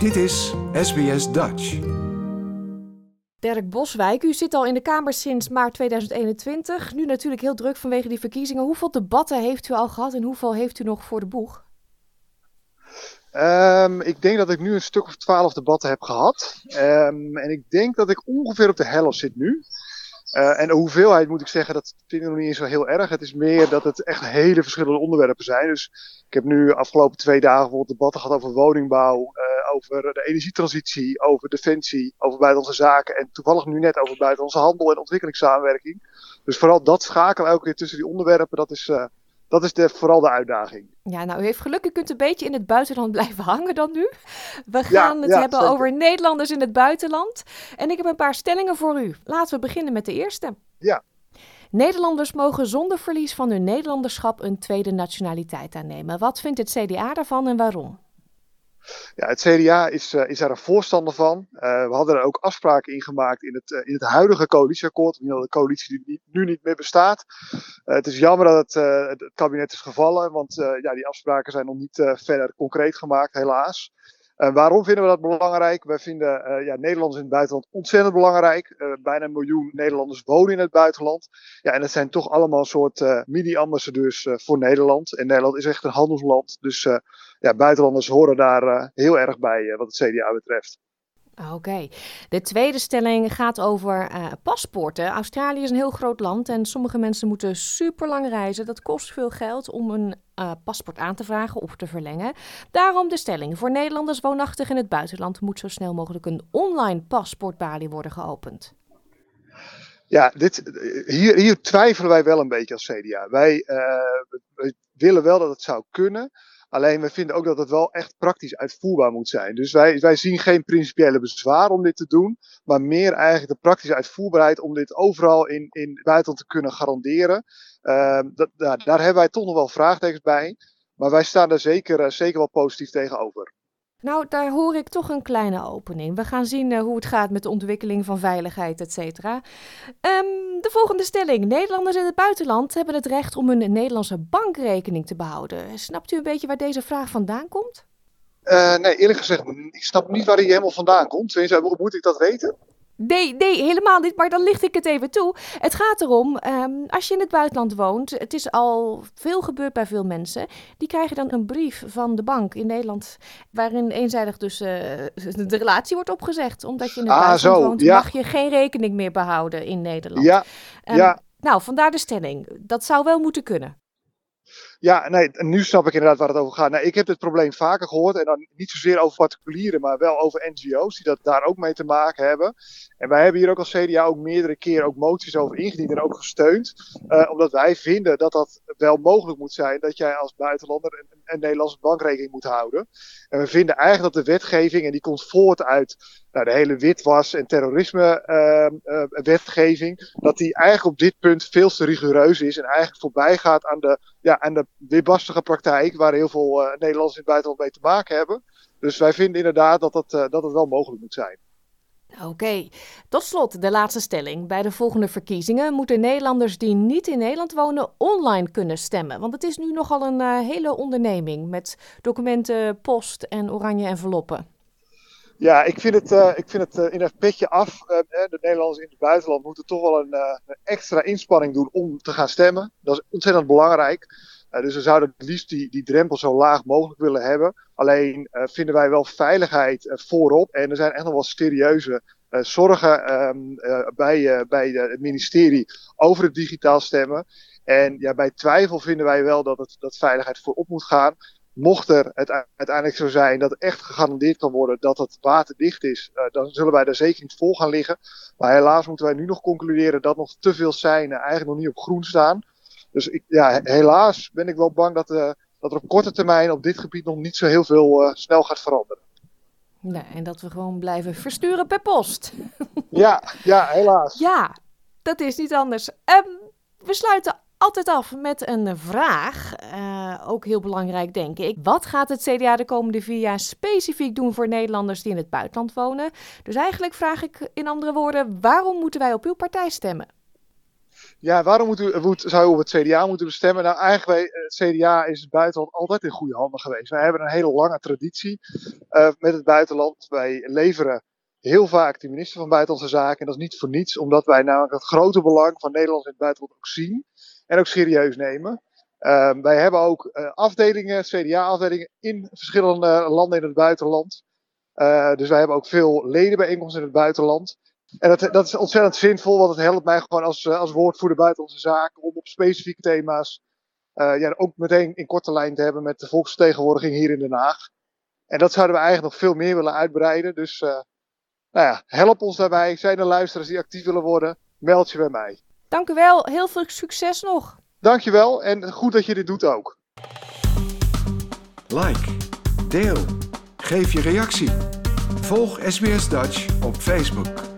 Dit is SBS Dutch. Dirk Boswijk, u zit al in de Kamer sinds maart 2021. Nu natuurlijk heel druk vanwege die verkiezingen. Hoeveel debatten heeft u al gehad en hoeveel heeft u nog voor de boeg? Um, ik denk dat ik nu een stuk of twaalf debatten heb gehad. Um, en ik denk dat ik ongeveer op de helft zit nu. Uh, en de hoeveelheid moet ik zeggen, dat vind ik nog niet eens zo heel erg. Het is meer dat het echt hele verschillende onderwerpen zijn. Dus ik heb nu afgelopen twee dagen bijvoorbeeld debatten gehad over woningbouw, uh, over de energietransitie, over defensie, over buitenlandse zaken. En toevallig nu net over buitenlandse handel en ontwikkelingssamenwerking. Dus vooral dat schakelen elke keer tussen die onderwerpen, dat is, uh, dat is de, vooral de uitdaging. Ja, nou, u heeft geluk, u kunt een beetje in het buitenland blijven hangen dan nu. We gaan ja, het ja, hebben zeker. over Nederlanders in het buitenland. En ik heb een paar stellingen voor u. Laten we beginnen met de eerste. Ja. Nederlanders mogen zonder verlies van hun Nederlanderschap een tweede nationaliteit aannemen. Wat vindt het CDA daarvan en waarom? Ja, het CDA is, uh, is daar een voorstander van. Uh, we hadden er ook afspraken in gemaakt in het, uh, in het huidige coalitieakkoord. De coalitie die nu niet meer bestaat. het is jammer dat het, het, kabinet is gevallen, want ja, die afspraken zijn nog niet verder concreet gemaakt, helaas. Uh, waarom vinden we dat belangrijk? Wij vinden uh, ja, Nederlanders in het buitenland ontzettend belangrijk. Uh, bijna een miljoen Nederlanders wonen in het buitenland. Ja, en dat zijn toch allemaal soort mini-ambassadeurs voor Nederland. En Nederland is echt een handelsland. Dus ja, buitenlanders horen daar heel erg bij wat het CDA betreft. Oké. De tweede stelling gaat over uh, paspoorten. Australië is een heel groot land en sommige mensen moeten super lang reizen. Dat kost veel geld om een uh, paspoort aan te vragen of te verlengen. Daarom de stelling: voor Nederlanders woonachtig in het buitenland moet zo snel mogelijk een online paspoortbalie worden geopend. Ja, dit, hier, hier twijfelen wij wel een beetje als CDA. Wij, wij willen wel dat het zou kunnen. Alleen we vinden ook dat het wel echt praktisch uitvoerbaar moet zijn. Dus wij, wij zien geen principiële bezwaar om dit te doen, maar meer eigenlijk de praktische uitvoerbaarheid om dit overal in, in buitenland te kunnen garanderen. Uh, dat, daar, daar hebben wij toch nog wel vraagtekens bij, maar wij staan er zeker, uh, zeker wel positief tegenover. Nou, daar hoor ik toch een kleine opening. We gaan zien uh, hoe het gaat met de ontwikkeling van veiligheid, et cetera. Um, de volgende stelling. Nederlanders in het buitenland hebben het recht om hun Nederlandse bankrekening te behouden. Snapt u een beetje waar deze vraag vandaan komt? Uh, nee, eerlijk gezegd, ik snap niet waar hij helemaal vandaan komt. Tenminste, moet ik dat weten? Nee, nee, helemaal niet. Maar dan licht ik het even toe. Het gaat erom, um, als je in het buitenland woont, het is al veel gebeurd bij veel mensen. Die krijgen dan een brief van de bank in Nederland, waarin eenzijdig dus uh, de relatie wordt opgezegd. Omdat je in het ah, buitenland zo, woont, ja. mag je geen rekening meer behouden in Nederland. Ja, um, ja. Nou, vandaar de stelling. Dat zou wel moeten kunnen. Ja, nee, nu snap ik inderdaad waar het over gaat. Nou, ik heb dit probleem vaker gehoord. En dan niet zozeer over particulieren, maar wel over NGO's die dat daar ook mee te maken hebben. En wij hebben hier ook als CDA ook meerdere keren ook moties over ingediend en ook gesteund. Uh, omdat wij vinden dat dat wel mogelijk moet zijn dat jij als buitenlander een, een Nederlandse bankrekening moet houden. En we vinden eigenlijk dat de wetgeving, en die komt voort uit nou, de hele witwas- en terrorisme-wetgeving, uh, uh, dat die eigenlijk op dit punt veel te rigoureus is en eigenlijk voorbij gaat aan de, ja, aan de praktijk waar heel veel uh, Nederlanders in het buitenland mee te maken hebben. Dus wij vinden inderdaad dat, dat, uh, dat het wel mogelijk moet zijn. Oké, tot slot de laatste stelling. Bij de volgende verkiezingen moeten Nederlanders die niet in Nederland wonen online kunnen stemmen. Want het is nu nogal een uh, hele onderneming met documenten, post en oranje enveloppen. Ja, ik vind het, uh, ik vind het uh, in een petje af. De Nederlanders in het buitenland moeten toch wel een, een, extra inspanning doen om te gaan stemmen. Dat is ontzettend belangrijk. Dus we zouden het liefst die, die drempel zo laag mogelijk willen hebben. Alleen vinden wij wel veiligheid voorop. En er zijn echt nog wel serieuze zorgen um, bij, bij het ministerie over het digitaal stemmen. En ja, bij twijfel vinden wij wel dat, het, dat veiligheid voorop moet gaan mocht er het uiteindelijk zo zijn dat echt gegarandeerd kan worden dat het waterdicht is, dan zullen wij daar zeker niet vol gaan liggen. Maar helaas moeten wij nu nog concluderen dat nog te veel seinen eigenlijk nog niet op groen staan. Dus ik, ja, helaas ben ik wel bang dat, uh, dat er op korte termijn op dit gebied nog niet zo heel veel uh, snel gaat veranderen. Nee, en dat we gewoon blijven versturen per post. ja, ja, helaas. Ja, dat is niet anders. Um, we sluiten altijd af met een vraag. Uh, ook heel belangrijk, denk ik. Wat gaat het CDA de komende vier jaar specifiek doen voor Nederlanders die in het buitenland wonen? Dus eigenlijk vraag ik in andere woorden: waarom moeten wij op uw partij stemmen? Ja, waarom moet u, moet, zou u op het CDA moeten stemmen? Nou, eigenlijk bij het CDA is het buitenland altijd in goede handen geweest. Wij hebben een hele lange traditie uh, met het buitenland. Wij leveren heel vaak de minister van Buitenlandse Zaken. En dat is niet voor niets, omdat wij namelijk het grote belang van Nederland in het buitenland ook zien. En ook serieus nemen. Uh, wij hebben ook uh, afdelingen, CDA-afdelingen in verschillende landen in het buitenland. Dus wij hebben ook veel ledenbijeenkomsten in het buitenland. En dat, dat is ontzettend zinvol, want het helpt mij gewoon als, als woordvoerder buitenlandse zaken om op specifieke thema's uh, ja, ook meteen in korte lijn te hebben met de volksvertegenwoordiging hier in Den Haag. En dat zouden we eigenlijk nog veel meer willen uitbreiden. Dus uh, nou ja, help ons daarbij. Zijn er luisteraars die actief willen worden? Meld je bij mij. Dank u wel. Heel veel succes nog. Dankjewel en goed dat je dit doet ook. Like, deel, geef je reactie. Volg SBS Dutch op Facebook.